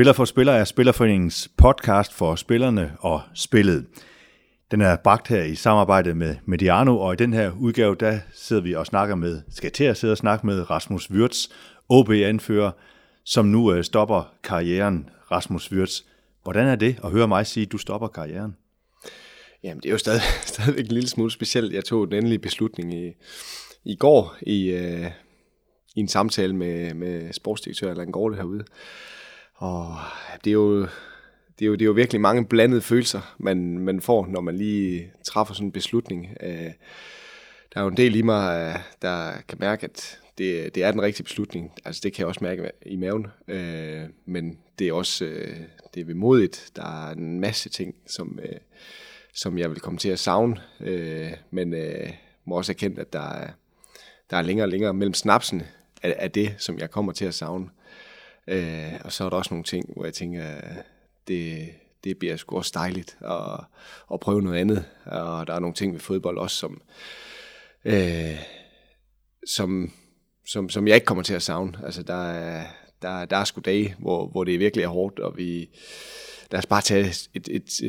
Spiller for Spiller er Spillerforeningens podcast for spillerne og spillet. Den er bragt her i samarbejde med Mediano, og i den her udgave, der sidder vi og snakker med, skal til at sidde og snakke med Rasmus Wirtz, OB-anfører, som nu øh, stopper karrieren. Rasmus Wirtz, hvordan er det at høre mig sige, at du stopper karrieren? Jamen, det er jo stadig, stadigvæk en lille smule specielt. Jeg tog den endelige beslutning i, i går i, øh, i en samtale med, med sportsdirektør Allan Gårde herude. Og det er jo, det er jo, det er jo virkelig mange blandede følelser, man, man får, når man lige træffer sådan en beslutning. Øh, der er jo en del i mig, øh, der kan mærke, at det, det er den rigtige beslutning. Altså det kan jeg også mærke i maven. Øh, men det er også øh, det er vemodigt. Der er en masse ting, som, øh, som jeg vil komme til at savne. Men må også erkende, at der er, der er længere og længere mellem snapsene af, af det, som jeg kommer til at savne. Øh, og så er der også nogle ting, hvor jeg tænker, det, det bliver sgu også dejligt at, at prøve noget andet. Og der er nogle ting ved fodbold også, som, øh, som, som, som jeg ikke kommer til at savne. Altså, der er, der, der er sgu dage, hvor, hvor det virkelig er hårdt, og vi... Lad os bare tage et, et, et,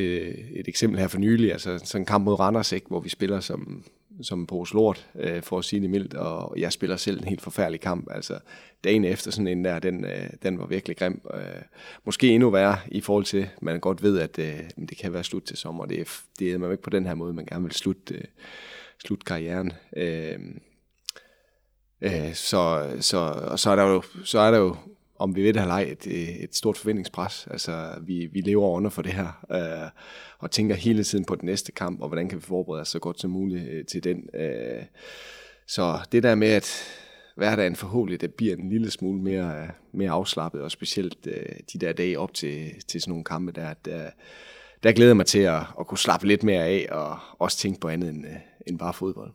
et eksempel her for nylig, altså sådan en kamp mod Randers, ikke, hvor vi spiller som, som på lort, øh, for at sige det mildt, og jeg spiller selv en helt forfærdelig kamp. Altså, dagen efter sådan en der, den, øh, den var virkelig grim. Øh, måske endnu værre i forhold til, man godt ved, at øh, det kan være slut til sommer. Det er, det er man ikke på den her måde, man gerne vil slutte, øh, slutte karrieren. Øh, øh, så, så, og så er der jo, så er der jo om vi ved det eller ej, et, et stort forventningspres. Altså, vi, vi lever under for det her, øh, og tænker hele tiden på den næste kamp, og hvordan kan vi forberede os så godt som muligt øh, til den. Øh, så det der med, at hverdagen forhåbentlig det bliver en lille smule mere, øh, mere afslappet, og specielt øh, de der dage op til, til sådan nogle kampe, der, der, der glæder mig til at, at kunne slappe lidt mere af, og også tænke på andet end, øh, end bare fodbold.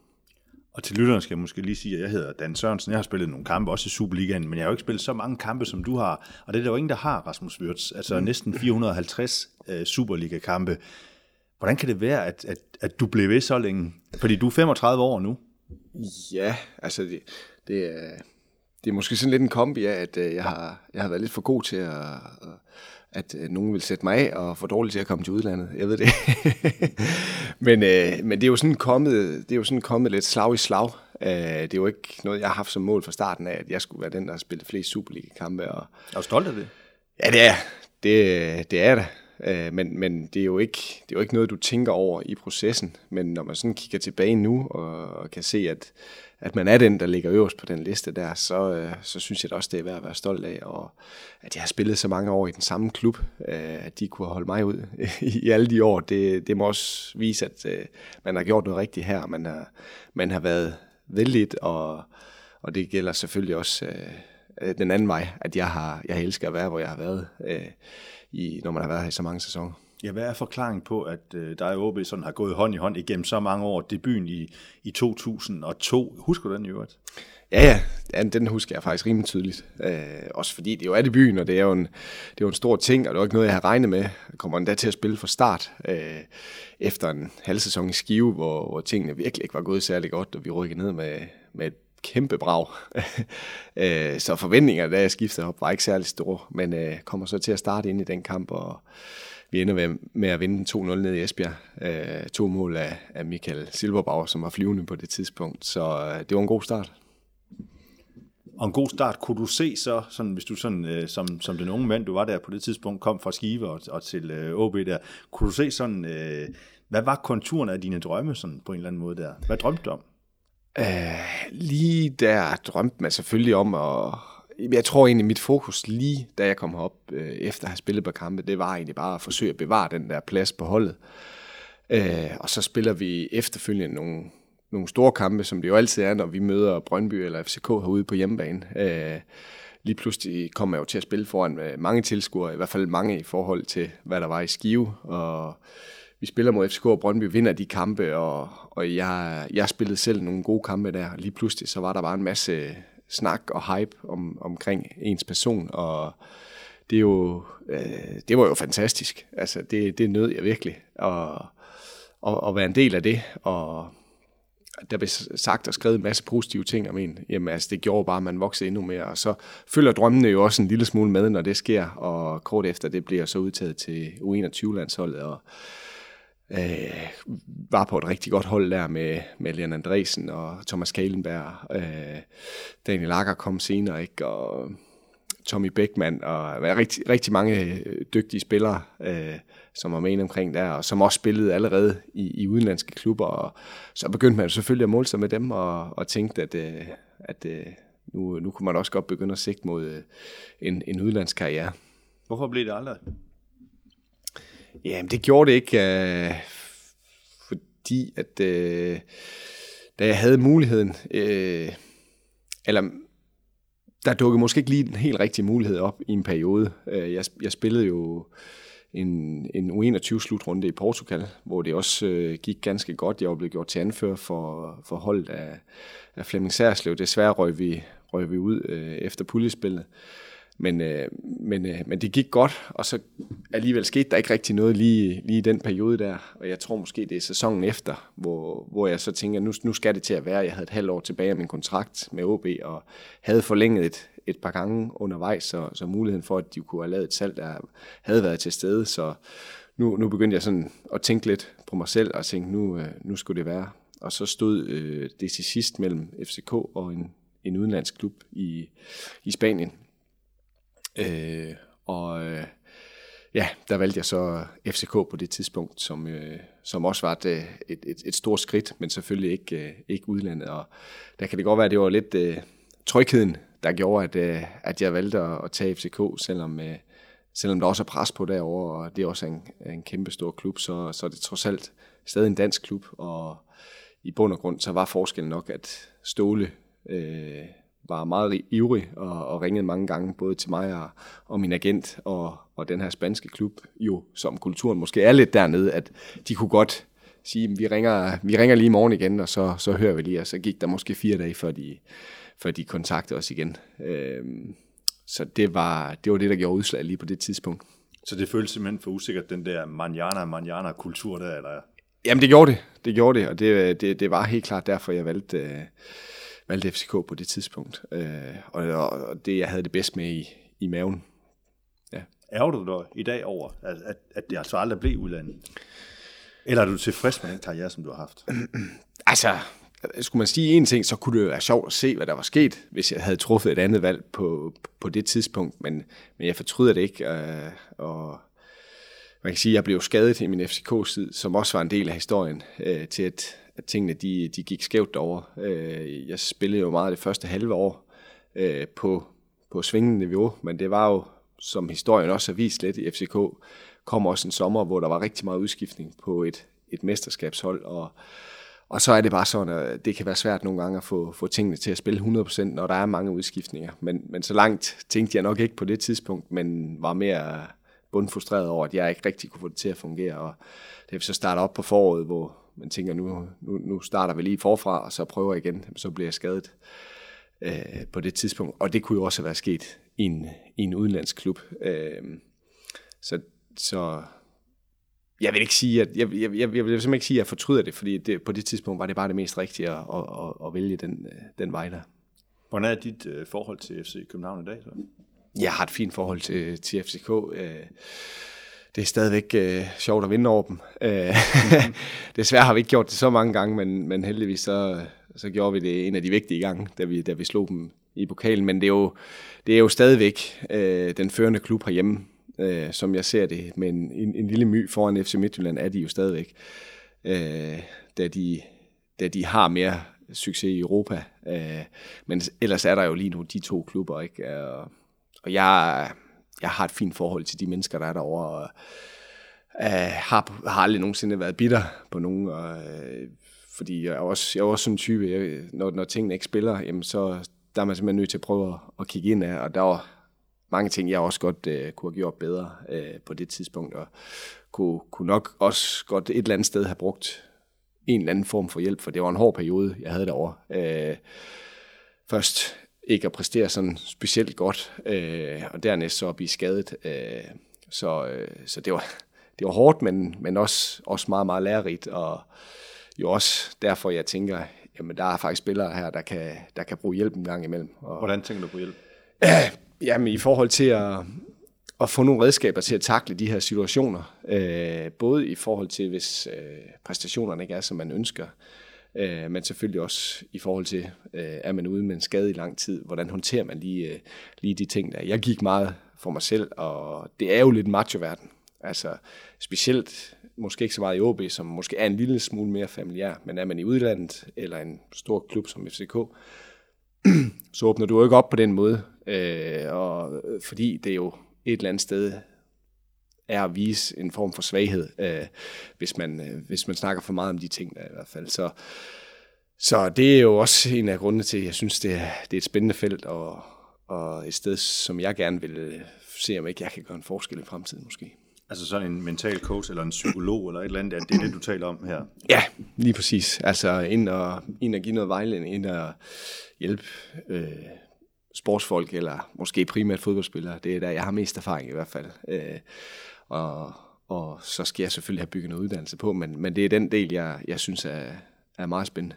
Og til lytteren skal jeg måske lige sige, at jeg hedder Dan Sørensen. Jeg har spillet nogle kampe, også i Superligaen, men jeg har jo ikke spillet så mange kampe, som du har. Og det er der jo ingen, der har, Rasmus Wirtz. Altså mm. næsten 450 uh, Superliga-kampe. Hvordan kan det være, at, at, at du blev ved så længe? Fordi du er 35 år nu. Ja, altså det, det, er, det er måske sådan lidt en kombi af, at øh, jeg har, jeg har været lidt for god til at, at øh, nogen vil sætte mig af og for dårligt til at komme til udlandet. Jeg ved det. men, øh, men det er jo sådan kommet, det er jo sådan kommet lidt slag i slag. Øh, det er jo ikke noget, jeg har haft som mål fra starten af, at jeg skulle være den, der har spillet flest Superliga-kampe. Og... Er du stolt af det? Ja, det er det. Det er det. Øh, men, men det, er jo ikke, det er jo ikke noget, du tænker over i processen. Men når man sådan kigger tilbage nu og, og kan se, at, at man er den, der ligger øverst på den liste der, så, øh, så synes jeg også, det er værd at være stolt af. Og at jeg har spillet så mange år i den samme klub, øh, at de kunne holde mig ud i alle de år, det, det må også vise, at øh, man har gjort noget rigtigt her. Man har, man har været vældigt, og, og det gælder selvfølgelig også øh, den anden vej, at jeg har jeg elsker at være, hvor jeg har været, øh, i, når man har været her i så mange sæsoner. Ja, hvad er forklaringen på, at øh, dig og OB sådan har gået hånd i hånd igennem så mange år? Debuten i, i 2002. Husker du den i øvrigt? Ja, ja, ja, den husker jeg faktisk rimelig tydeligt. Øh, også fordi det jo er debuten, og det er jo en, det er jo en stor ting, og det er jo ikke noget, jeg har regnet med. Jeg kommer endda til at spille fra start, øh, efter en halv sæson i Skive, hvor, hvor tingene virkelig ikke var gået særlig godt, og vi rykkede ned med, med et kæmpe brag. øh, så forventningerne, da jeg skiftede op, var ikke særlig store, men øh, kommer så til at starte ind i den kamp, og vi ender med at vinde 2-0 ned i Esbjerg. Øh, to mål af, af Michael Silberbauer, som var flyvende på det tidspunkt. Så øh, det var en god start. Og en god start, kunne du se så, sådan, hvis du sådan, øh, som, som den unge mand, du var der på det tidspunkt, kom fra Skive og, og til øh, OB der, kunne du se sådan, øh, hvad var konturen af dine drømme sådan, på en eller anden måde der? Hvad drømte du om? Øh, lige der drømte man selvfølgelig om at jeg tror egentlig, mit fokus lige da jeg kom op øh, efter at have spillet på kampe, det var egentlig bare at forsøge at bevare den der plads på holdet. Øh, og så spiller vi efterfølgende nogle, nogle store kampe, som det jo altid er, når vi møder Brøndby eller FCK herude på hjemmebane. Øh, lige pludselig kommer jeg jo til at spille foran øh, mange tilskuere, i hvert fald mange i forhold til, hvad der var i Skive. Og vi spiller mod FCK og Brøndby, vinder de kampe, og, og jeg, jeg spillede selv nogle gode kampe der. Lige pludselig så var der bare en masse snak og hype om, omkring ens person, og det er jo, øh, det var jo fantastisk. Altså, det, det nød jeg virkelig, at, at, at være en del af det, og, der blev sagt og skrevet en masse positive ting om en, jamen altså det gjorde bare, at man voksede endnu mere, og så følger drømmene jo også en lille smule med, når det sker, og kort efter det bliver så udtaget til U21-landsholdet, og øh, var på et rigtig godt hold der med, med Leon Andresen og Thomas Kalenberg. Øh, Daniel Lager kom senere, ikke? og Tommy Beckmann, og rigtig, rigtig mange øh, dygtige spillere, øh, som var med omkring der, og som også spillede allerede i, i udenlandske klubber. Og så begyndte man selvfølgelig at måle sig med dem, og, og tænkte, at, øh, at øh, nu, nu kunne man også godt begynde at sigte mod øh, en, en udlandskarriere. Hvorfor blev det aldrig? Jamen, det gjorde det ikke, øh, fordi at øh, da jeg havde muligheden, øh, eller der dukkede måske ikke lige en helt rigtig mulighed op i en periode. Øh, jeg, jeg spillede jo en, en U21-slutrunde i Portugal, hvor det også øh, gik ganske godt. Jeg var blevet gjort til anfører for, for holdet af, af Flemming Særslev. Desværre røg vi, røg vi ud øh, efter puljespillet. Men, øh, men, øh, men det gik godt, og så alligevel skete der ikke rigtig noget lige, lige i den periode der. Og jeg tror måske, det er sæsonen efter, hvor, hvor jeg så tænker, nu, nu skal det til at være. Jeg havde et halvt år tilbage af min kontrakt med OB, og havde forlænget et, et par gange undervejs, så, så muligheden for, at de kunne have lavet et salg, der havde været til stede. Så nu, nu begyndte jeg sådan at tænke lidt på mig selv, og tænke, nu, øh, nu skulle det være. Og så stod øh, det til sidst mellem FCK og en, en udenlandsk klub i, i Spanien. Øh, og øh, ja, der valgte jeg så FCK på det tidspunkt, som, øh, som også var et, et, et, et stort skridt, men selvfølgelig ikke, øh, ikke udlandet. Og der kan det godt være, at det var lidt øh, trygheden, der gjorde, at, øh, at jeg valgte at, at tage FCK, selvom, øh, selvom der også er pres på derovre, og det er også en, en kæmpe stor klub, så, så er det trods alt stadig en dansk klub, og i bund og grund, så var forskellen nok, at Ståle øh, var meget ivrig og, og ringede mange gange, både til mig og, og min agent og, og den her spanske klub, jo som kulturen måske er lidt dernede, at de kunne godt sige, vi ringer, vi ringer lige i morgen igen, og så, så hører vi lige, og så gik der måske fire dage, før de, før de kontaktede os igen. Øhm, så det var, det var det, der gjorde udslag lige på det tidspunkt. Så det føltes simpelthen for usikkert, den der manjana manjana kultur der, eller? Jamen det gjorde det, det gjorde det, og det, det, det var helt klart derfor, jeg valgte, øh, valgte FCK på det tidspunkt. Øh, og, og det, jeg havde det bedst med i, i maven. Ja. Ærger du dig i dag over, at, at, at det altså aldrig blev udlandet? Eller er du tilfreds med den karriere, som du har haft? altså, skulle man sige en ting, så kunne det være sjovt at se, hvad der var sket, hvis jeg havde truffet et andet valg på, på det tidspunkt, men, men jeg fortryder det ikke, øh, og man kan sige, at jeg blev skadet i min FCK-tid, som også var en del af historien, øh, til at, at tingene de, de gik skævt derovre. Øh, jeg spillede jo meget det første halve år øh, på, på svingende niveau, men det var jo, som historien også har vist lidt i FCK, kom også en sommer, hvor der var rigtig meget udskiftning på et, et mesterskabshold, og og så er det bare sådan, at det kan være svært nogle gange at få, få tingene til at spille 100%, når der er mange udskiftninger. Men, men så langt tænkte jeg nok ikke på det tidspunkt, men var mere bundfrustreret over, at jeg ikke rigtig kunne få det til at fungere. Og det så starte op på foråret, hvor man tænker, nu, nu, nu starter vi lige forfra, og så prøver jeg igen, så bliver jeg skadet øh, på det tidspunkt. Og det kunne jo også have været sket i en, i en udenlandsk klub. Øh, så, så jeg vil ikke sige, at jeg, jeg, jeg, jeg vil simpelthen ikke sige, at jeg fortryder det, fordi det, på det tidspunkt var det bare det mest rigtige at, at, at, at vælge den, den vej der. Hvordan er dit uh, forhold til FC København i dag? Så? Jeg har et fint forhold til, til FCK. Uh, det er stadigvæk øh, sjovt at vinde over dem. Uh, desværre har vi ikke gjort det så mange gange, men, men heldigvis så, så gjorde vi det en af de vigtige gange, da vi, da vi slog dem i pokalen. Men det er jo, det er jo stadigvæk øh, den førende klub herhjemme øh, som jeg ser det. Men en, en lille my foran FC Midtjylland er de jo stadigvæk, øh, da, de, da de har mere succes i Europa. Øh, men ellers er der jo lige nu de to klubber, ikke? Og, og jeg, jeg har et fint forhold til de mennesker, der er derovre, og øh, har, har aldrig nogensinde været bitter på nogen, og, øh, fordi jeg er også, jeg er også sådan en type, jeg, når, når tingene ikke spiller, jamen så der er man simpelthen nødt til at prøve at, at kigge ind af, og der var, mange ting, jeg også godt øh, kunne have gjort bedre øh, på det tidspunkt, og kunne, kunne nok også godt et eller andet sted have brugt en eller anden form for hjælp, for det var en hård periode, jeg havde derovre. Øh, først ikke at præstere sådan specielt godt, øh, og dernæst så at blive skadet. Øh, så, øh, så det var, det var hårdt, men, men også, også meget, meget lærerigt, og jo også derfor, jeg tænker, jamen der er faktisk spillere her, der kan, der kan bruge hjælp en gang imellem. Og, Hvordan tænker du på hjælp? Jamen i forhold til at, at få nogle redskaber til at takle de her situationer, øh, både i forhold til, hvis øh, præstationerne ikke er, som man ønsker, øh, Øh, men selvfølgelig også i forhold til, øh, er man ude med en skade i lang tid, hvordan håndterer man lige, øh, lige de ting der. Jeg gik meget for mig selv, og det er jo lidt macho-verden. Altså specielt, måske ikke så meget i OB, som måske er en lille smule mere familiær, men er man i udlandet, eller en stor klub som FCK, så åbner du jo ikke op på den måde, øh, og, øh, fordi det er jo et eller andet sted er at vise en form for svaghed, øh, hvis, man, øh, hvis man snakker for meget om de ting der i hvert fald. Så, så det er jo også en af grundene til, at jeg synes, det er, det er et spændende felt, og, og et sted, som jeg gerne vil øh, se, om ikke jeg kan gøre en forskel i fremtiden måske. Altså sådan en mental coach eller en psykolog eller et eller andet, det er det, du taler om her? Ja, lige præcis. Altså ind og, ind og give noget vejledning, ind og hjælpe øh, sportsfolk, eller måske primært fodboldspillere. Det er der, jeg har mest erfaring i hvert fald. Øh, og, og så skal jeg selvfølgelig have bygget noget uddannelse på, men, men det er den del, jeg, jeg synes er, er meget spændende.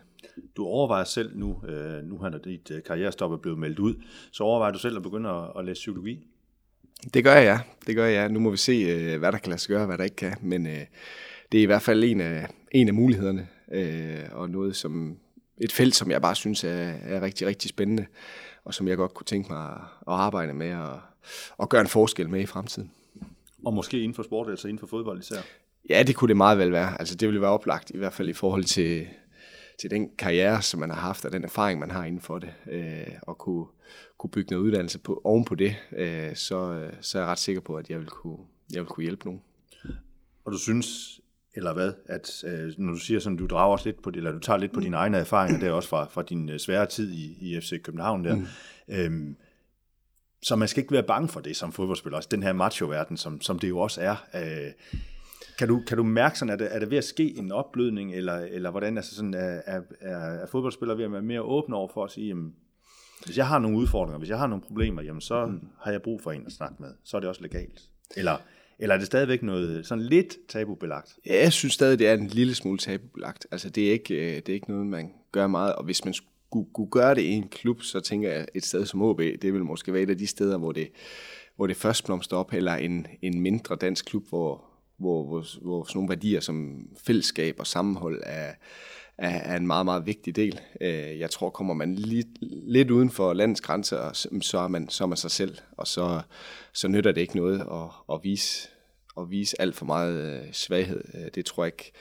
Du overvejer selv nu, øh, nu har dit øh, karrierestop er blevet meldt ud, så overvejer du selv at begynde at, at læse psykologi? Det gør jeg, ja. Det gør jeg. Nu må vi se, øh, hvad der kan lade sig gøre, hvad der ikke kan. Men øh, det er i hvert fald en af, en af mulighederne, øh, og noget som et felt, som jeg bare synes er, er rigtig, rigtig spændende, og som jeg godt kunne tænke mig at, at arbejde med og, og gøre en forskel med i fremtiden. Og måske inden for sport, altså inden for fodbold især? Ja, det kunne det meget vel være. Altså det ville være oplagt, i hvert fald i forhold til, til den karriere, som man har haft, og den erfaring, man har inden for det, øh, og kunne, kunne bygge noget uddannelse på, oven på det, øh, så, så er jeg ret sikker på, at jeg vil kunne, jeg vil kunne hjælpe nogen. Og du synes, eller hvad, at øh, når du siger sådan, du drager også lidt på det, eller du tager lidt på dine egne erfaringer, der også fra, fra din øh, svære tid i, i FC København der, mm. øhm, så man skal ikke være bange for det som fodboldspiller, også den her macho-verden, som, som det jo også er. Øh, kan du, kan du mærke sådan, er det, er det ved at ske en opblødning, eller, eller hvordan altså sådan, er, er, er fodboldspillere ved at være mere åbne over for at sige, jamen, hvis jeg har nogle udfordringer, hvis jeg har nogle problemer, jamen så mm. har jeg brug for en at snakke med. Så er det også legalt. Eller, eller er det stadigvæk noget sådan lidt tabubelagt? Ja, jeg synes stadig, det er en lille smule tabubelagt. Altså det er ikke, øh, det er ikke noget, man gør meget, og hvis man skulle, kunne gøre det i en klub, så tænker jeg, et sted som OB, det vil måske være et af de steder, hvor det, hvor det først blomster op, eller en, en mindre dansk klub, hvor, hvor, hvor, hvor sådan nogle værdier som fællesskab og sammenhold er, er, er en meget, meget vigtig del. Øh, jeg tror, kommer man lidt, lidt uden for landets grænser, så er man, så er man sig selv, og så, så nytter det ikke noget at, at vise at vise alt for meget øh, svaghed. Øh, det tror jeg ikke,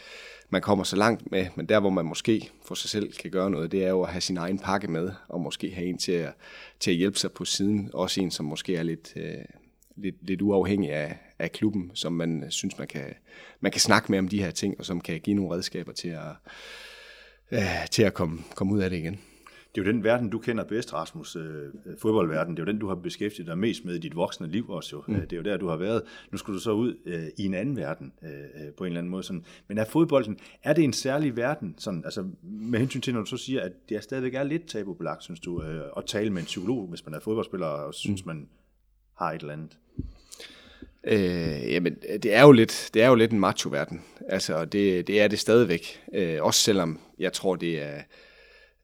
man kommer så langt med, men der hvor man måske for sig selv kan gøre noget, det er jo at have sin egen pakke med, og måske have en til at, til at hjælpe sig på siden. Også en, som måske er lidt, øh, lidt, lidt uafhængig af, af klubben, som man synes, man kan, man kan snakke med om de her ting, og som kan give nogle redskaber til at, øh, til at komme, komme ud af det igen. Det er jo den verden, du kender bedst, Rasmus, øh, fodboldverden. Det er jo den, du har beskæftiget dig mest med i dit voksne liv også. Jo. Mm. Det er jo der, du har været. Nu skal du så ud øh, i en anden verden øh, øh, på en eller anden måde. Sådan. Men er fodbolden, er det en særlig verden? Sådan, altså, med hensyn til, når du så siger, at det er stadigvæk er lidt tabubelagt, synes du, øh, at tale med en psykolog, hvis man er fodboldspiller og synes, mm. man har et eller andet? Øh, jamen, det er jo lidt, det er jo lidt en macho-verden. Altså, det, det er det stadigvæk. Øh, også selvom jeg tror, det er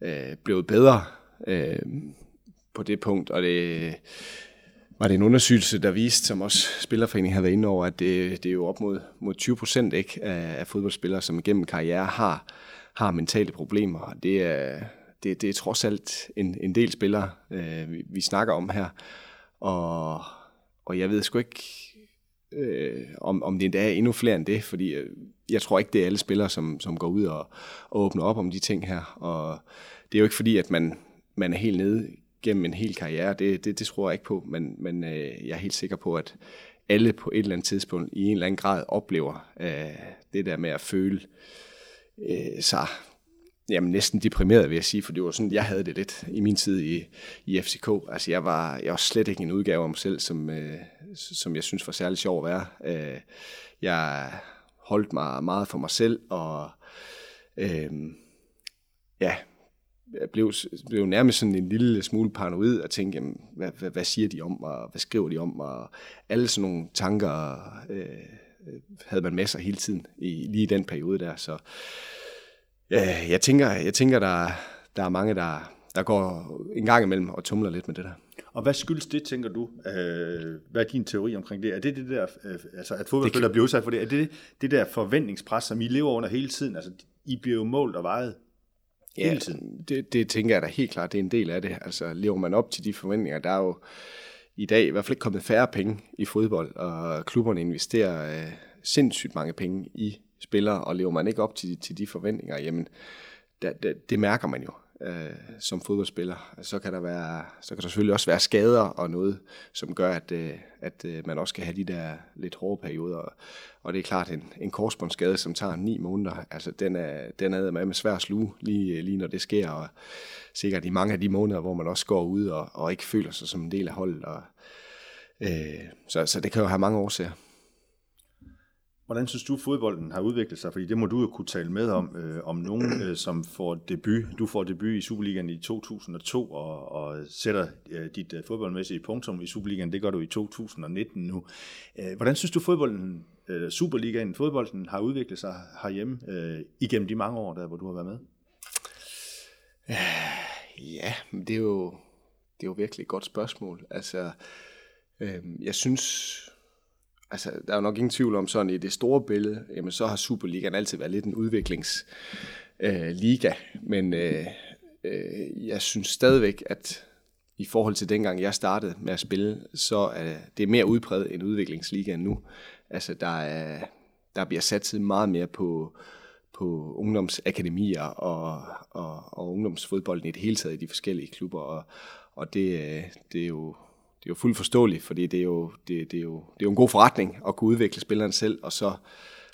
øh, blevet bedre øh, på det punkt, og det var det en undersøgelse, der viste, som også Spillerforeningen havde været inde over, at det, det er jo op mod, mod 20 procent ikke, af, af fodboldspillere, som gennem karriere har, har mentale problemer. Og det er, det, det er trods alt en, en del spillere, øh, vi, vi snakker om her. Og, og jeg ved sgu ikke, øh, om, om det endda er endnu flere end det, fordi øh, jeg tror ikke, det er alle spillere, som, som går ud og, og åbner op om de ting her. Og det er jo ikke fordi, at man, man er helt nede gennem en hel karriere. Det, det, det tror jeg ikke på, men, men øh, jeg er helt sikker på, at alle på et eller andet tidspunkt i en eller anden grad oplever øh, det der med at føle øh, sig jamen, næsten deprimeret, vil jeg sige, for det var sådan, jeg havde det lidt i min tid i, i FCK. Altså, jeg var, jeg var slet ikke en udgave af mig selv, som, øh, som jeg synes var særlig sjov at være. Øh, jeg holdt mig meget for mig selv, og øh, ja, blev, blev nærmest sådan en lille smule paranoid og tænkte, jamen, hvad, hvad, hvad siger de om mig, hvad skriver de om mig, og alle sådan nogle tanker øh, havde man med sig hele tiden, i lige den periode der, så Ja, jeg tænker, jeg tænker der, der er mange, der, der går en gang imellem og tumler lidt med det der. Og hvad skyldes det, tænker du? Øh, hvad er din teori omkring det? Er det det der, øh, altså at fodboldspillere bliver udsat for det? Er det det der forventningspres, som I lever under hele tiden? Altså, I bliver jo målt og vejet ja, hele tiden. Det, det tænker jeg da helt klart, det er en del af det. Altså, lever man op til de forventninger, der er jo i dag i hvert fald ikke kommet færre penge i fodbold, og klubberne investerer øh, sindssygt mange penge i spillere, og lever man ikke op til, til de forventninger, jamen, da, det, det mærker man jo øh, som fodboldspiller. Så kan der være, så kan der selvfølgelig også være skader og noget, som gør, at, øh, at øh, man også kan have de der lidt hårde perioder. Og det er klart, en, en korsbåndsskade, som tager ni måneder, altså den er, den er med, med svær at sluge, lige, øh, lige når det sker, og sikkert i mange af de måneder, hvor man også går ud og, og ikke føler sig som en del af holdet. Og, øh, så, så det kan jo have mange årsager. Hvordan synes du, fodbolden har udviklet sig? Fordi det må du jo kunne tale med om, øh, om nogen, øh, som får debut. Du får debut i Superligaen i 2002 og, og sætter øh, dit øh, fodboldmæssige punktum i Superligaen. Det gør du i 2019 nu. Øh, hvordan synes du, fodbolden, øh, Superligaen, fodbolden har udviklet sig herhjemme øh, igennem de mange år, der hvor du har været med? Øh, ja, det er jo, det er jo virkelig et godt spørgsmål. Altså, øh, jeg synes altså, der er jo nok ingen tvivl om sådan i det store billede, jamen så har Superligaen altid været lidt en udviklingsliga, øh, men øh, øh, jeg synes stadigvæk, at i forhold til dengang jeg startede med at spille, så er det mere udpræget end udviklingsligaen nu. Altså der, er, der bliver satset meget mere på, på ungdomsakademier og, og, og ungdomsfodbolden i det hele taget i de forskellige klubber, og, og det, øh, det er jo det er jo fuldt forståeligt, fordi det er jo, det, det er jo, det er jo en god forretning at kunne udvikle spilleren selv, og så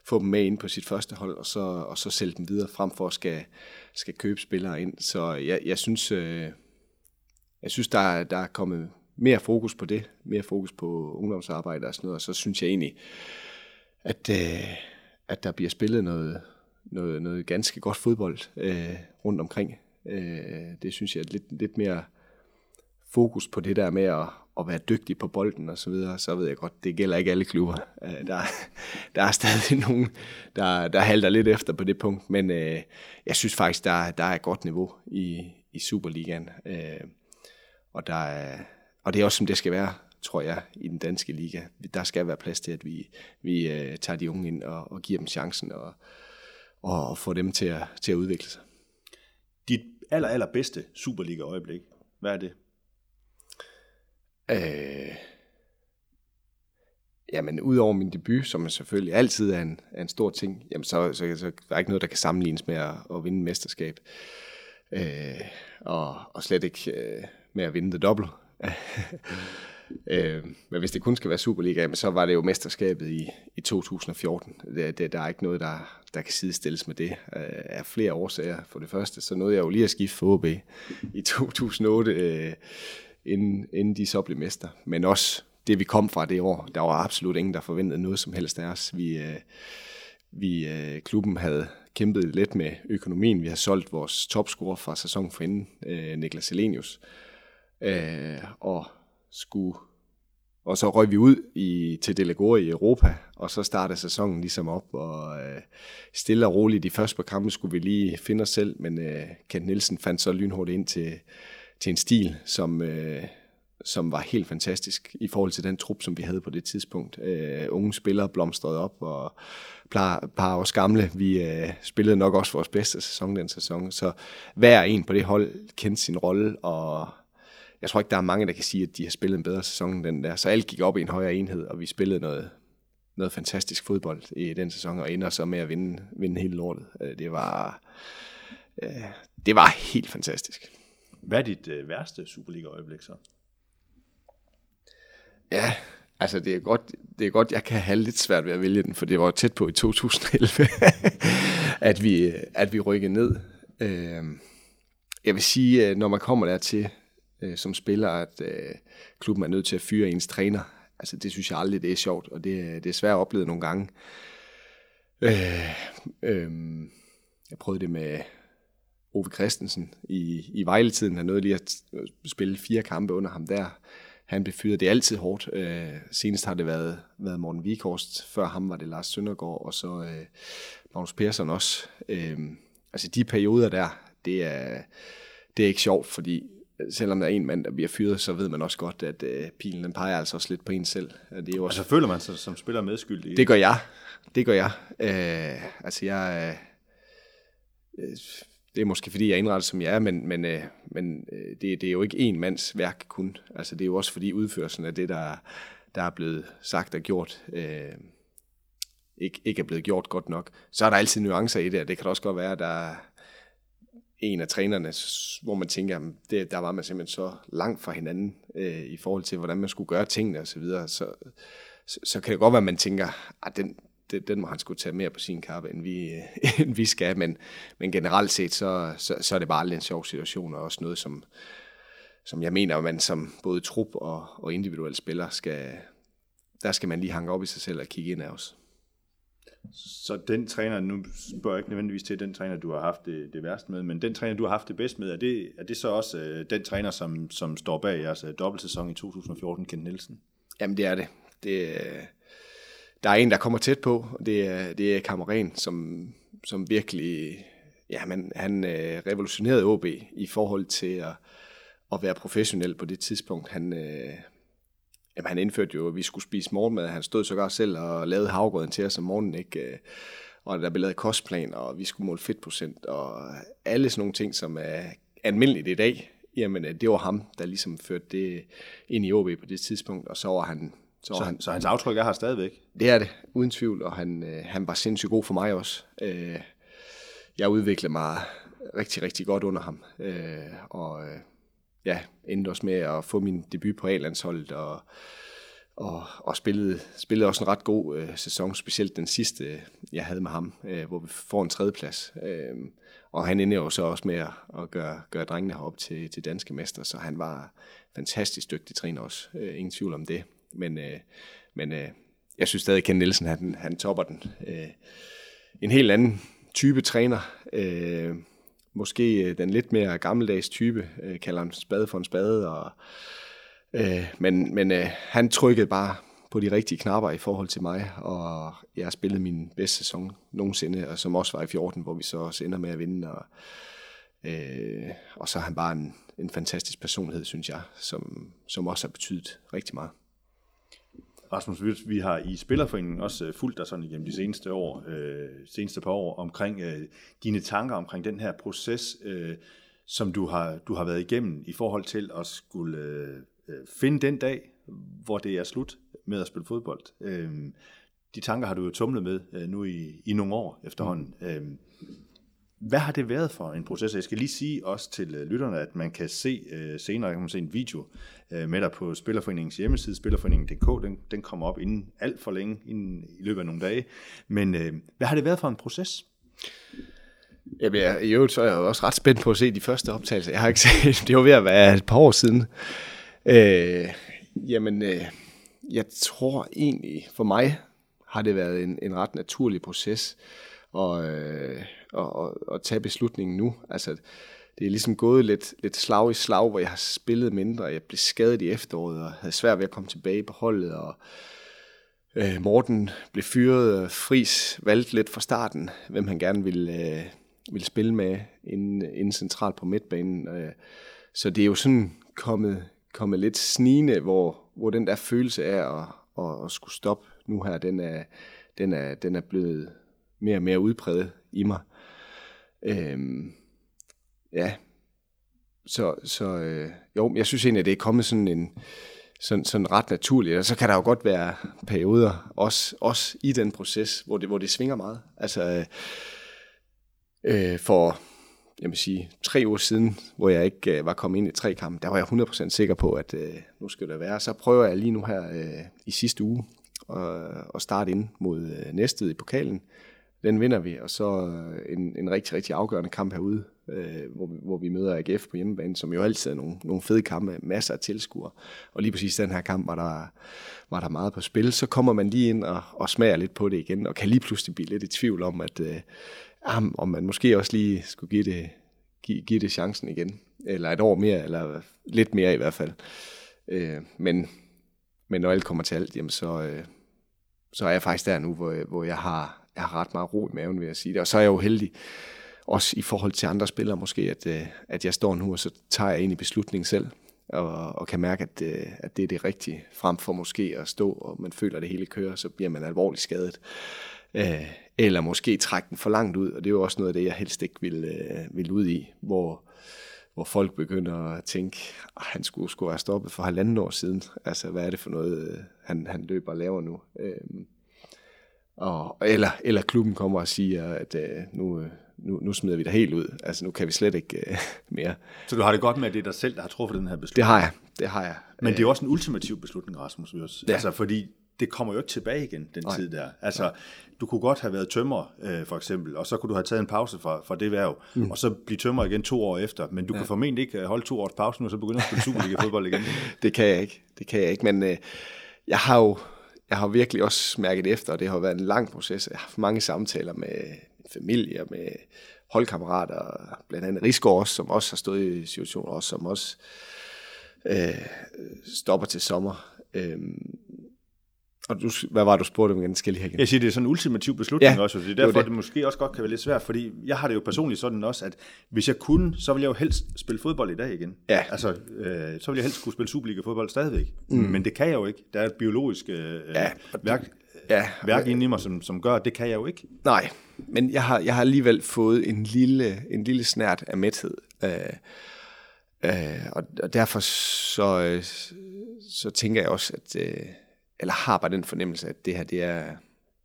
få dem med ind på sit første hold, og så, og så sælge dem videre, frem for at skal, skal købe spillere ind. Så jeg, jeg synes, øh, jeg synes der, der er kommet mere fokus på det, mere fokus på ungdomsarbejde og sådan noget, og så synes jeg egentlig, at, øh, at der bliver spillet noget, noget, noget ganske godt fodbold øh, rundt omkring. Øh, det synes jeg er lidt, lidt mere fokus på det der med at, at være dygtig på bolden og så videre, så ved jeg godt, det gælder ikke alle klubber. Øh, der, der er stadig nogen, der, der halter lidt efter på det punkt, men øh, jeg synes faktisk, der, der er et godt niveau i, i Superligaen. Øh, og, der er, og det er også, som det skal være, tror jeg, i den danske liga. Der skal være plads til, at vi, vi øh, tager de unge ind og, og giver dem chancen og, og får dem til at, til at udvikle sig. Dit aller, allerbedste Superliga-øjeblik, hvad er det? Øh, jamen, udover min debut, som selvfølgelig altid er en, er en stor ting, jamen, så, så, så der er ikke noget, der kan sammenlignes med at, at vinde mesterskab. Øh, og, og slet ikke øh, med at vinde det dobbelt. øh, men hvis det kun skal være Superliga, jamen, så var det jo mesterskabet i, i 2014. Det, det, der er ikke noget, der, der kan sidestilles med det. Øh, af flere årsager. For det første, så nåede jeg jo lige at skifte for OB i 2008. Øh, inden, inden de så blev mester. Men også det, vi kom fra det år, der var absolut ingen, der forventede noget som helst af os. Vi, øh, vi øh, klubben havde kæmpet lidt med økonomien. Vi har solgt vores topscorer fra sæsonen for inden, øh, Niklas Selenius. Øh, og skulle og så røg vi ud i, til Delegore i Europa, og så startede sæsonen ligesom op, og øh, stille og roligt de første par kampe skulle vi lige finde os selv, men øh, Kent Nielsen fandt så lynhurtigt ind til, til en stil, som, øh, som var helt fantastisk i forhold til den trup, som vi havde på det tidspunkt. Øh, unge spillere blomstrede op, og par, par års gamle, vi øh, spillede nok også vores bedste sæson den sæson, så hver en på det hold kendte sin rolle, og jeg tror ikke, der er mange, der kan sige, at de har spillet en bedre sæson end den der. Så alt gik op i en højere enhed, og vi spillede noget, noget fantastisk fodbold i den sæson, og ender så med at vinde, vinde hele lortet. Øh, det var, øh, det var helt fantastisk. Hvad er dit øh, værste Superliga-øjeblik så? Ja, altså det er, godt, det er godt, jeg kan have lidt svært ved at vælge den, for det var tæt på i 2011, at, vi, at vi rykkede ned. Øh, jeg vil sige, øh, når man kommer dertil øh, som spiller, at øh, klubben er nødt til at fyre ens træner, altså det synes jeg aldrig, det er sjovt, og det, øh, det er svært at opleve nogle gange. Øh, øh, jeg prøvede det med Ove Christensen i, i Vejletiden. Han nåede lige at spille fire kampe under ham der. Han blev fyret. Det er altid hårdt. Øh, senest har det været, været Morten Vikhorst. Før ham var det Lars Søndergaard, og så øh, Magnus Persson også. Øh, altså de perioder der, det er, det er ikke sjovt, fordi selvom der er en mand, der bliver fyret, så ved man også godt, at øh, pilen den peger altså også lidt på en selv. Det er jo også... Altså føler man sig som spiller medskyldig? Det gør jeg. Det gør jeg. Øh, altså jeg... Øh, det er måske fordi, jeg er indrettet, som jeg er, men, men, øh, men øh, det, det er jo ikke en mands værk kun. Altså det er jo også fordi udførelsen af det, der, der er blevet sagt og gjort, øh, ikke, ikke er blevet gjort godt nok. Så er der altid nuancer i det, og det kan også godt være, at der en af trænerne, hvor man tænker, at det, der var man simpelthen så langt fra hinanden øh, i forhold til, hvordan man skulle gøre tingene osv., så, videre. så, så, kan det godt være, at man tænker, at ah, den, den, den må han skulle tage mere på sin kappe, end vi, end vi skal, men, men generelt set, så, så, så er det bare aldrig en sjov situation, og også noget, som, som jeg mener, at man som både trup og, og individuel spiller skal, der skal man lige hanke op i sig selv og kigge ind af os. Så den træner, nu spørger jeg ikke nødvendigvis til den træner, du har haft det, det værste med, men den træner, du har haft det bedst med, er det, er det så også øh, den træner, som, som står bag jeres øh, dobbeltsæson i 2014, Kent Nielsen? Jamen det er det. det øh, der er en, der kommer tæt på, og det er, det er Kammeren, som, som virkelig, ja, man, han øh, revolutionerede OB i forhold til at, at være professionel på det tidspunkt. Han, øh, Jamen, han indførte jo, at vi skulle spise morgenmad. Han stod sågar selv og lavede havgrøden til os om morgenen, ikke? Øh, og der blev lavet kostplan, og vi skulle måle fedtprocent, og alle sådan nogle ting, som er almindeligt i dag. Jamen, øh, det var ham, der ligesom førte det ind i OB på det tidspunkt, og så var han... Så, så, han, så hans aftryk er her stadigvæk? Det er det, uden tvivl, og han, øh, han var sindssygt god for mig også. jeg udviklede mig rigtig, rigtig godt under ham, og ja, endte også med at få min debut på A-landsholdet, og, og, og spillede, spillede også en ret god øh, sæson, specielt den sidste, jeg havde med ham, øh, hvor vi får en tredjeplads. Øh, og han ender jo så også med at, at gøre, gøre drengene herop til, til danske mester, så han var fantastisk dygtig træner også, øh, ingen tvivl om det. Men, øh, men øh, jeg synes stadig, at Ken Nielsen, han, han topper den. Øh, en helt anden type træner, øh, måske øh, den lidt mere gammeldags type, øh, kalder han spade for en spade, og, øh, men, men øh, han trykkede bare på de rigtige knapper i forhold til mig, og jeg har spillet min bedste sæson nogensinde, og som også var i 14, hvor vi så også ender med at vinde, og, øh, og så er han bare en, en fantastisk personlighed, synes jeg, som, som også har betydet rigtig meget. Rasmus, vi har i Spillerforeningen også øh, fulgt dig sådan igennem de seneste år, øh, seneste par år, omkring øh, dine tanker omkring den her proces, øh, som du har, du har været igennem i forhold til at skulle øh, øh, finde den dag, hvor det er slut med at spille fodbold. Øh, de tanker har du jo tumlet med øh, nu i, i nogle år efterhånden. Mm. Øh, hvad har det været for en proces? Jeg skal lige sige også til øh, lytterne, at man kan se øh, senere, kan man se en video øh, med dig på Spillerforeningens hjemmeside, spillerforeningen.dk. Den, den kommer op inden alt for længe, inden, i løbet af nogle dage. Men øh, hvad har det været for en proces? Jamen, jeg, i øvrigt så er jeg også ret spændt på at se de første optagelser. Jeg har ikke set, det var ved at være et par år siden. Øh, jamen, øh, jeg tror egentlig, for mig har det været en, en ret naturlig proces. Og, øh, at, at, at tage beslutningen nu. Altså, det er ligesom gået lidt, lidt slag i slag, hvor jeg har spillet mindre, jeg blev skadet i efteråret, og havde svært ved at komme tilbage på holdet, og øh, Morten blev fyret, og Fris valgte lidt fra starten, hvem han gerne ville, øh, ville spille med inden, inden centralt på midtbanen. Øh, så det er jo sådan kommet, kommet lidt snigende, hvor, hvor den der følelse af at, at, at skulle stoppe nu her, den er, den er, den er blevet mere og mere udpræget i mig. Øhm, ja, så, så øh, jo, jeg synes egentlig, at det er kommet sådan en sådan, sådan ret naturligt, og så kan der jo godt være perioder, også, også i den proces, hvor det, hvor det svinger meget. Altså, øh, øh for jeg vil sige, tre uger siden, hvor jeg ikke øh, var kommet ind i tre kampe, der var jeg 100% sikker på, at øh, nu skal det være. Så prøver jeg lige nu her øh, i sidste uge at, at starte ind mod øh, næstet i pokalen, den vinder vi, og så øh, en, en rigtig, rigtig afgørende kamp herude, øh, hvor, vi, hvor vi møder AGF på hjemmebane, som jo altid er nogle, nogle fede kampe, masser af tilskuere. Og lige præcis den her kamp var der, var der meget på spil. Så kommer man lige ind og, og smager lidt på det igen, og kan lige pludselig blive lidt i tvivl om, at øh, om man måske også lige skulle give det, give, give det chancen igen. Eller et år mere, eller lidt mere i hvert fald. Øh, men, men når alt kommer til alt, jamen så, øh, så er jeg faktisk der nu, hvor, hvor jeg har jeg har ret meget ro i maven, vil jeg sige det. Og så er jeg jo heldig også i forhold til andre spillere måske, at, øh, at jeg står nu, og så tager jeg ind i beslutningen selv, og, og kan mærke, at, øh, at det er det rigtige, frem for måske at stå, og man føler, at det hele kører, så bliver man alvorligt skadet. Øh, eller måske trække den for langt ud, og det er jo også noget af det, jeg helst ikke vil, øh, vil ud i, hvor, hvor folk begynder at tænke, at han skulle, skulle være stoppet for halvanden år siden. Altså, hvad er det for noget, øh, han, han løber og laver nu? Øh, og, eller, eller klubben kommer og siger, at øh, nu, nu, nu smider vi dig helt ud. Altså, nu kan vi slet ikke øh, mere. Så du har det godt med, at det er dig selv, der har truffet den her beslutning? Det har jeg, det har jeg. Men det er også en ultimativ beslutning, Rasmus. Ja. Altså, fordi det kommer jo ikke tilbage igen, den Nej. tid der. Altså, Nej. du kunne godt have været tømmer, øh, for eksempel, og så kunne du have taget en pause fra, fra det værv, mm. og så blive tømmer igen to år efter, men du ja. kan formentlig ikke øh, holde to års pause nu, og så begynde at spille Superliga-fodbold igen. det kan jeg ikke, det kan jeg ikke, men øh, jeg har jo jeg har virkelig også mærket efter, og det har været en lang proces. Jeg har haft mange samtaler med familie, med holdkammerater, blandt andet Rigsgaard også, som også har stået i situationer, også, som også øh, stopper til sommer. Øh, og du, hvad var det, du spurgte om igen? Skal jeg, jeg siger, det er sådan en ultimativ beslutning ja, også, og det er derfor, det, det. det måske også godt kan være lidt svært, fordi jeg har det jo personligt sådan også, at hvis jeg kunne, så ville jeg jo helst spille fodbold i dag igen. Ja. Altså, øh, så ville jeg helst kunne spille Superliga-fodbold stadigvæk. Mm. Men det kan jeg jo ikke. Der er et biologisk øh, ja, værk, ja, værk inde i mig, som, som gør, at det kan jeg jo ikke. Nej, men jeg har, jeg har alligevel fået en lille, en lille snært af mæthed. Øh, øh, og, og derfor så, øh, så tænker jeg også, at... Øh, eller har bare den fornemmelse, at det her det er,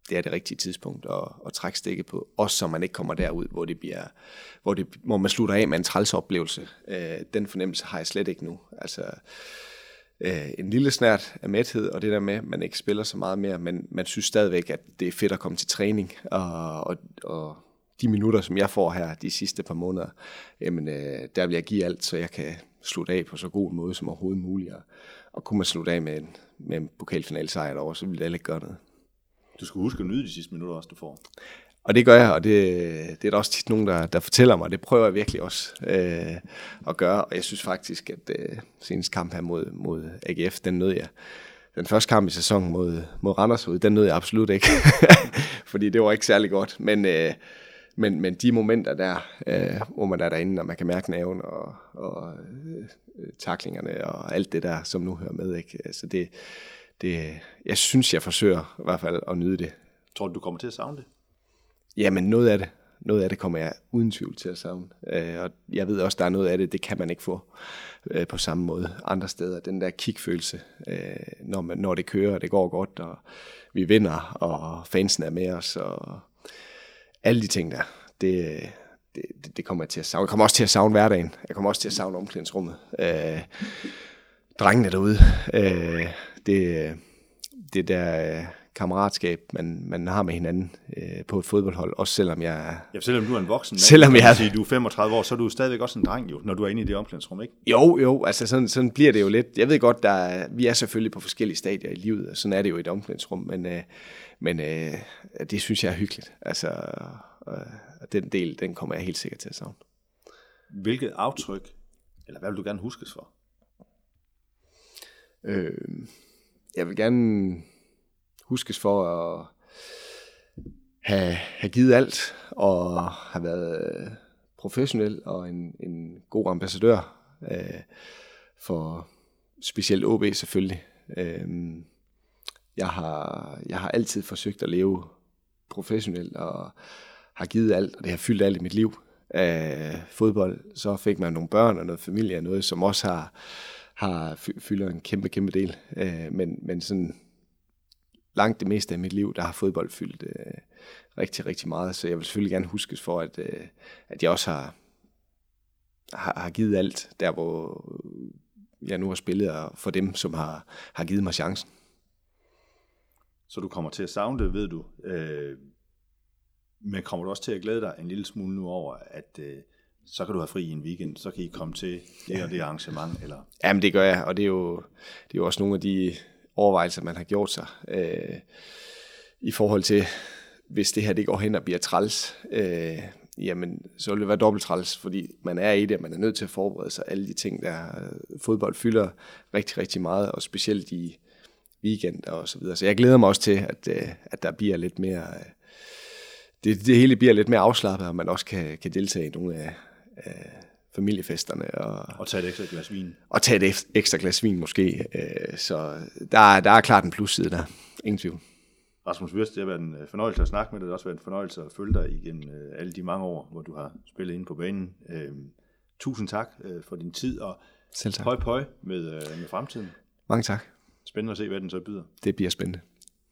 det er det rigtige tidspunkt at, at trække stikket på, også så man ikke kommer derud, hvor det bliver, hvor, det, hvor man slutter af med en træls oplevelse. Øh, den fornemmelse har jeg slet ikke nu. Altså, øh, en lille snært af mæthed, og det der med, at man ikke spiller så meget mere, men man synes stadigvæk, at det er fedt at komme til træning, og, og, og de minutter, som jeg får her de sidste par måneder, jamen, øh, der vil jeg give alt, så jeg kan slutte af på så god en måde som overhovedet muligt. Og, kunne man slutte af med en, med en pokalfinalsejr derovre, så ville det ikke gøre noget. Du skal huske at nyde de sidste minutter også, du får. Og det gør jeg, og det, det er der også tit nogen, der, der fortæller mig. Det prøver jeg virkelig også øh, at gøre, og jeg synes faktisk, at øh, seneste kamp her mod, mod AGF, den nød jeg. Den første kamp i sæsonen mod, mod Randers, den nød jeg absolut ikke, fordi det var ikke særlig godt. Men, øh, men, men de momenter der, øh, hvor man er derinde, og man kan mærke naven og, og øh, taklingerne og alt det der, som nu hører med, ikke? Altså det, det, jeg synes, jeg forsøger i hvert fald at nyde det. Tror du, du kommer til at savne det? Jamen, noget af det. Noget af det kommer jeg uden tvivl til at savne. Øh, og jeg ved også, der er noget af det, det kan man ikke få øh, på samme måde andre steder. Den der kickfølelse, øh, når, man, når det kører, og det går godt, og vi vinder, og fansen er med os, og alle de ting der, det, det, det kommer jeg til at savne. Jeg kommer også til at savne hverdagen. Jeg kommer også til at savne omklædningsrummet. Øh, drengene derude. Øh, det, det der øh, kammeratskab, man, man har med hinanden øh, på et fodboldhold, også selvom jeg... Ja, selvom du er en voksen, selvom jeg... Sige, du er 35 år, så er du stadigvæk også en dreng jo, når du er inde i det omklædningsrum, ikke? Jo, jo, altså sådan, sådan bliver det jo lidt. Jeg ved godt, der er, vi er selvfølgelig på forskellige stadier i livet, og sådan er det jo i et omklædningsrum, men, øh, men øh, det synes jeg er hyggeligt. Altså, øh, den del, den kommer jeg helt sikkert til at savne. Hvilket aftryk, eller hvad vil du gerne huskes for? Øh, jeg vil gerne huskes for at have, have givet alt, og have været øh, professionel og en, en god ambassadør øh, for specielt OB selvfølgelig. Øh, jeg, har, jeg har altid forsøgt at leve professionelt og har givet alt, og det har fyldt alt i mit liv af fodbold. Så fik man nogle børn og noget familie og noget, som også har, har fylder en kæmpe, kæmpe del. Øh, men, men sådan langt det meste af mit liv, der har fodbold fyldt øh, rigtig, rigtig meget. Så jeg vil selvfølgelig gerne huskes for, at, øh, at jeg også har, har, har givet alt, der hvor jeg nu har spillet, og for dem, som har, har givet mig chancen. Så du kommer til at savne det, ved du. Øh, men kommer du også til at glæde dig en lille smule nu over, at øh, så kan du have fri i en weekend, så kan I komme til det og det arrangement? Eller? Jamen det gør jeg, og det er jo, det er jo også nogle af de overvejelser, man har gjort sig øh, i forhold til, hvis det her det går hen og bliver træls, øh, jamen så vil det være dobbelt træls, fordi man er i det, man er nødt til at forberede sig alle de ting, der øh, fodbold fylder rigtig, rigtig meget, og specielt i weekend og så videre. Så jeg glæder mig også til, at, øh, at der bliver lidt mere øh, det, det hele bliver lidt mere afslappet, og man også kan, kan deltage i nogle af, af familiefesterne. Og, Og tage et ekstra glas vin. og tage et ek- ekstra glas vin måske. Øh, så der, er- der er klart en plusside der. Ingen tvivl. Rasmus Wirst, det har været en øh, fornøjelse at snakke med dig. Det har også været en fornøjelse at følge dig igennem øh, alle de mange år, hvor du har spillet inde på banen. Øh, tusind tak for din tid, og Selv tak. høj pøj med, med fremtiden. Mange tak. Spændende at se, hvad den så byder. Det bliver spændende.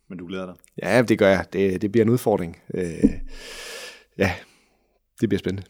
Men du glæder dig. Ja, det gør jeg. Det, det bliver en udfordring. Øh, ja, det bliver spændende.